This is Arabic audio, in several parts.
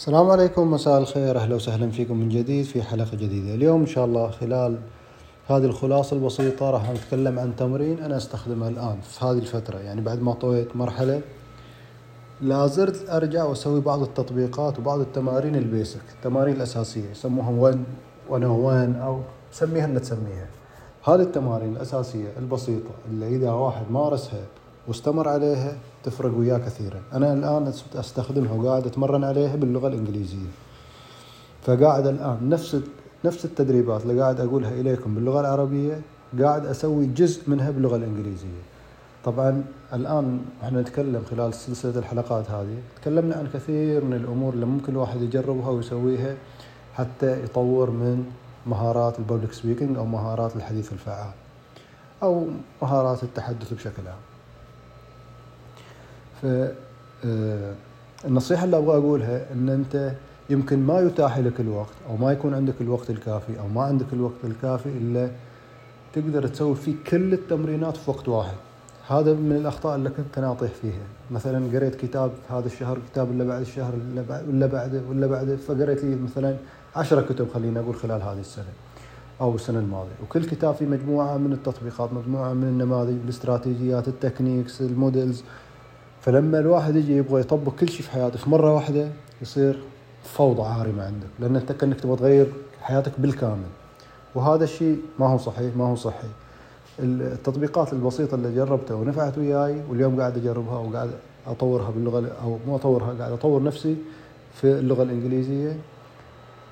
السلام عليكم مساء الخير. أهلا وسهلا فيكم من جديد في حلقة جديدة. اليوم إن شاء الله خلال هذه الخلاصة البسيطة راح نتكلم عن تمرين أنا أستخدمه الآن في هذه الفترة. يعني بعد ما طويت مرحلة لا زلت أرجع وأسوي بعض التطبيقات وبعض التمارين البيسك التمارين الأساسية يسموها وين وين وين أو سميها اللي تسميها. هذه التمارين الأساسية البسيطة اللي إذا واحد مارسها واستمر عليها تفرق وياه كثيرا. أنا الآن أستخدمها وقاعد أتمرن عليها باللغة الإنجليزية. فقاعد الآن نفس نفس التدريبات اللي قاعد أقولها إليكم باللغة العربية قاعد أسوي جزء منها باللغة الإنجليزية. طبعا الآن إحنا نتكلم خلال سلسلة الحلقات هذه تكلمنا عن كثير من الأمور اللي ممكن الواحد يجربها ويسويها حتى يطور من مهارات الببليك سبيكينج أو مهارات الحديث الفعال أو مهارات التحدث بشكل عام. فالنصيحة اللي أبغى أقولها أن أنت يمكن ما يتاح لك الوقت أو ما يكون عندك الوقت الكافي أو ما عندك الوقت الكافي إلا تقدر تسوي فيه كل التمرينات في وقت واحد. هذا من الأخطاء اللي كنت أنا أطيح فيها. مثلا قريت كتاب هذا الشهر كتاب اللي بعد الشهر اللي بعده ولا بعده فقريت لي مثلا عشرة كتب خلينا أقول خلال هذه السنة أو السنة الماضية. وكل كتاب فيه مجموعة من التطبيقات مجموعة من النماذج الاستراتيجيات ال techniques ال models فلما الواحد يجي يبغى يطبق كل شيء في حياته في مرة واحدة يصير فوضى عارمه عندك لأن أنت كأنك تبغى تغير حياتك بالكامل. وهذا الشيء ما هو صحيح ما هو صحي التطبيقات البسيطة اللي جربتها ونفعت وياي واليوم قاعد أجربها وقاعد أطورها باللغة أو مو أطورها قاعد أطور نفسي في اللغة الإنجليزية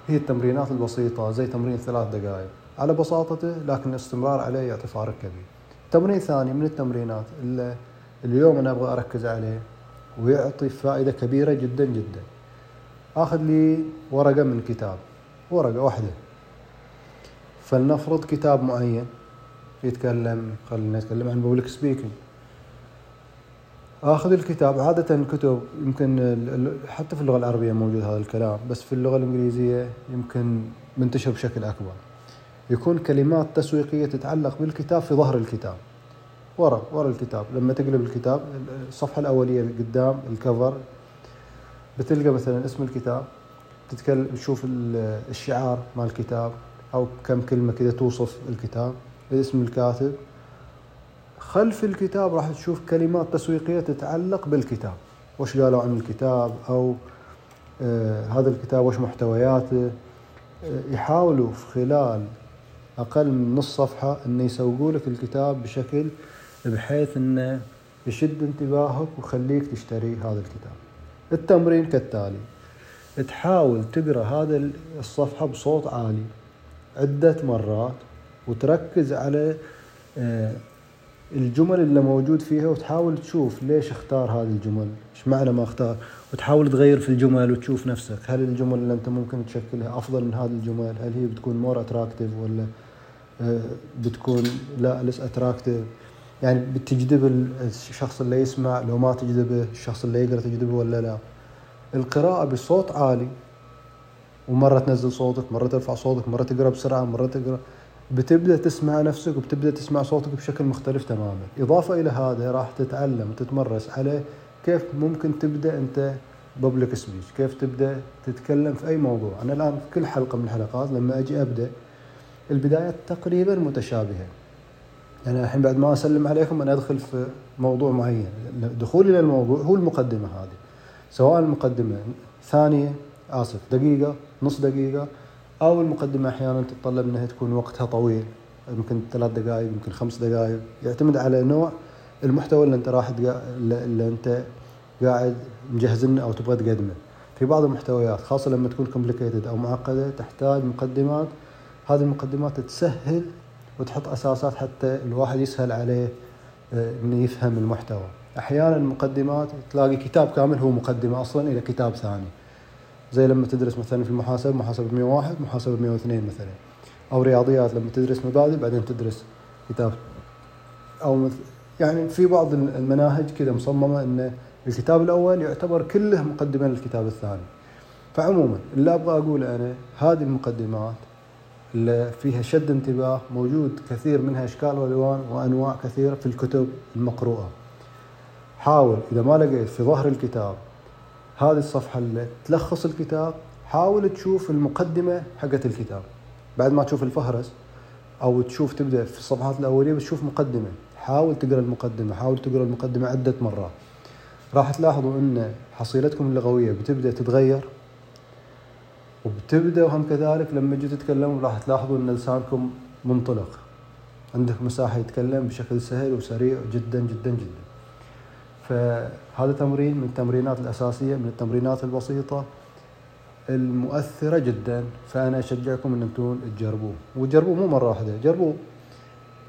هي التمرينات البسيطة زي تمرين ثلاث دقائق على بساطته لكن الاستمرار عليه يعطي فارق كبير. تمرين ثاني من التمرينات اللي اليوم أنا أبغى أركز عليه ويعطي فائدة كبيرة جدا جدا. آخذ لي ورقة من كتاب ورقة واحدة. فلنفرض كتاب معين يتكلم خلينا نتكلم عن بابليك سبيكينج آخذ الكتاب عادة الكتب يمكن حتى في اللغة العربية موجود هذا الكلام بس في اللغة الإنجليزية يمكن منتشر بشكل أكبر. يكون كلمات تسويقية تتعلق بالكتاب في ظهر الكتاب. ورا ورا الكتاب. لما تقلب الكتاب الصفحة الأولية قدام الكفر بتلقى مثلا اسم الكتاب تتكلم تشوف الشعار مال الكتاب أو كم كلمة كذا توصف الكتاب اسم الكاتب. خلف الكتاب راح تشوف كلمات تسويقية تتعلق بالكتاب. وش قالوا عن الكتاب؟ أو آه هذا الكتاب وش محتوياته؟ آه يحاولوا في خلال أقل من نص صفحة أن يسوقوا لك الكتاب بشكل بحيث انه يشد انتباهك ويخليك تشتري هذا الكتاب. التمرين كالتالي تحاول تقرأ هذا الصفحة بصوت عالي عدة مرات وتركز على الجمل اللي موجود فيها وتحاول تشوف ليش اختار هذه الجمل، إيش معنى ما اختار، وتحاول تغير في الجمل وتشوف نفسك، هل الجمل اللي أنت ممكن تشكلها أفضل من هذه الجمل؟ هل هي بتكون more attractive ولا بتكون لا less attractive؟ يعني بتجذب الشخص اللي يسمع لو ما تجذبه الشخص اللي يقرا تجذبه ولا لا. القراءة بصوت عالي. ومرة تنزل صوتك مرة ترفع صوتك مرة تقرأ بسرعة مرة تقرأ. بتبدأ تسمع نفسك وبتبدأ تسمع صوتك بشكل مختلف تماما. إضافة إلى هذا راح تتعلم وتتمرس على كيف ممكن تبدأ أنت بابليك سبيش كيف تبدأ تتكلم في أي موضوع. أنا الآن في كل حلقة من الحلقات لما أجي أبدأ البدايات تقريبا متشابهة. يعني الحين بعد ما أسلم عليكم أنا أدخل في موضوع معين. دخولي للموضوع هو المقدمة هذه. سواء المقدمة ثانية آسف دقيقة نص دقيقة أو المقدمة أحيانا تتطلب إنها تكون وقتها طويل يمكن ثلاث دقائق يمكن خمس دقائق يعتمد على نوع المحتوى اللي أنت راح اللي أنت قاعد مجهزنه أو تبغى تقدمه. في بعض المحتويات خاصة لما تكون كومبليكيتد أو معقدة تحتاج مقدمات. هذه المقدمات تسهل وتحط أساسات حتى الواحد يسهل عليه إنه يفهم المحتوى. أحيانا المقدمات تلاقي كتاب كامل هو مقدمة أصلا إلى كتاب ثاني. زي لما تدرس مثلا في المحاسبة محاسبة 101 محاسبة 102 مثلا. أو رياضيات لما تدرس مبادئ بعدين تدرس كتاب. أو مثل يعني في بعض المناهج كذا مصممة ان الكتاب الأول يعتبر كله مقدمة للكتاب الثاني. فعموما اللي أبغى أقوله أنا هذه المقدمات اللي فيها شد انتباه موجود كثير منها إشكال والوان وأنواع كثيرة في الكتب المقروءة. حاول إذا ما لقيت في ظهر الكتاب هذه الصفحة اللي تلخص الكتاب حاول تشوف المقدمة حقت الكتاب. بعد ما تشوف الفهرس أو تشوف تبدأ في الصفحات الأولية بتشوف مقدمة. حاول تقرأ المقدمة حاول تقرأ المقدمة عدة مرات. راح تلاحظوا أن حصيلتكم اللغوية بتبدأ تتغير. وبتبدأ هم كذلك لما تجوا تتكلموا راح تلاحظوا أن لسانكم منطلق. عندك مساحة يتكلم بشكل سهل وسريع جدا جدا جدا. فهذا تمرين من التمرينات الأساسية من التمرينات البسيطة المؤثرة جدا. فأنا أشجعكم أن أنتم تجربوه. وتجربوه مو مرة واحدة جربوه.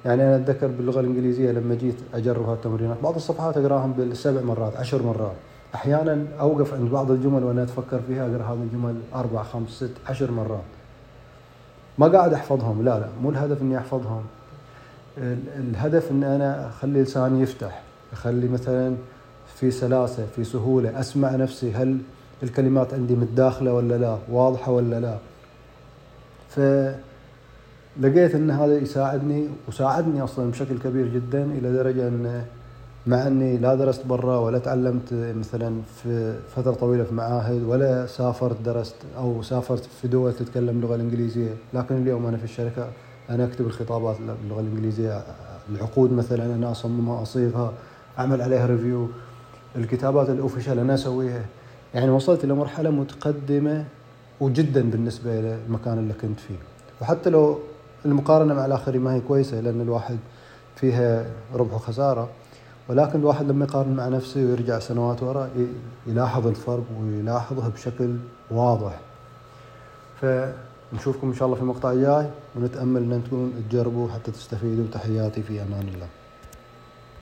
يعني أنا أتذكر باللغة الإنجليزية لما جيت أجرب هالتمرينات بعض الصفحات أقراهم بالسبع مرات عشر مرات. أحيانا أوقف عند بعض الجمل وأنا أتفكر فيها أقرأ هذه الجمل أربع خمس ست عشر مرات. ما قاعد أحفظهم لا لا مو الهدف إني أحفظهم. الهدف إن أنا أخلي لساني يفتح أخلي مثلا في سلاسة في سهولة أسمع نفسي هل الكلمات عندي متداخلة ولا لا واضحة ولا لا. فلقيت إن هذا يساعدني وساعدني أصلا بشكل كبير جدا إلى درجة إن مع أني لا درست برا ولا تعلمت مثلا في فترة طويلة في معاهد ولا سافرت درست أو سافرت في دول تتكلم اللغة الإنجليزية. لكن اليوم أنا في الشركة أنا أكتب الخطابات باللغة الإنجليزية. العقود مثلا أنا أصممها أصيغها أعمل عليها review الكتابات ال official أنا أسويها. يعني وصلت إلى مرحلة متقدمة وجدا بالنسبة للمكان اللي كنت فيه. وحتى لو المقارنة مع الآخرين ما هي كويسة لأن الواحد فيها ربح وخسارة. ولكن الواحد لما يقارن مع نفسه ويرجع سنوات وراء يلاحظ الفرق ويلاحظها بشكل واضح. ف نشوفكم إن شاء الله في المقطع الجاي ونتأمل إن أنتم تجربوا حتى تستفيدوا. تحياتي في أمان الله.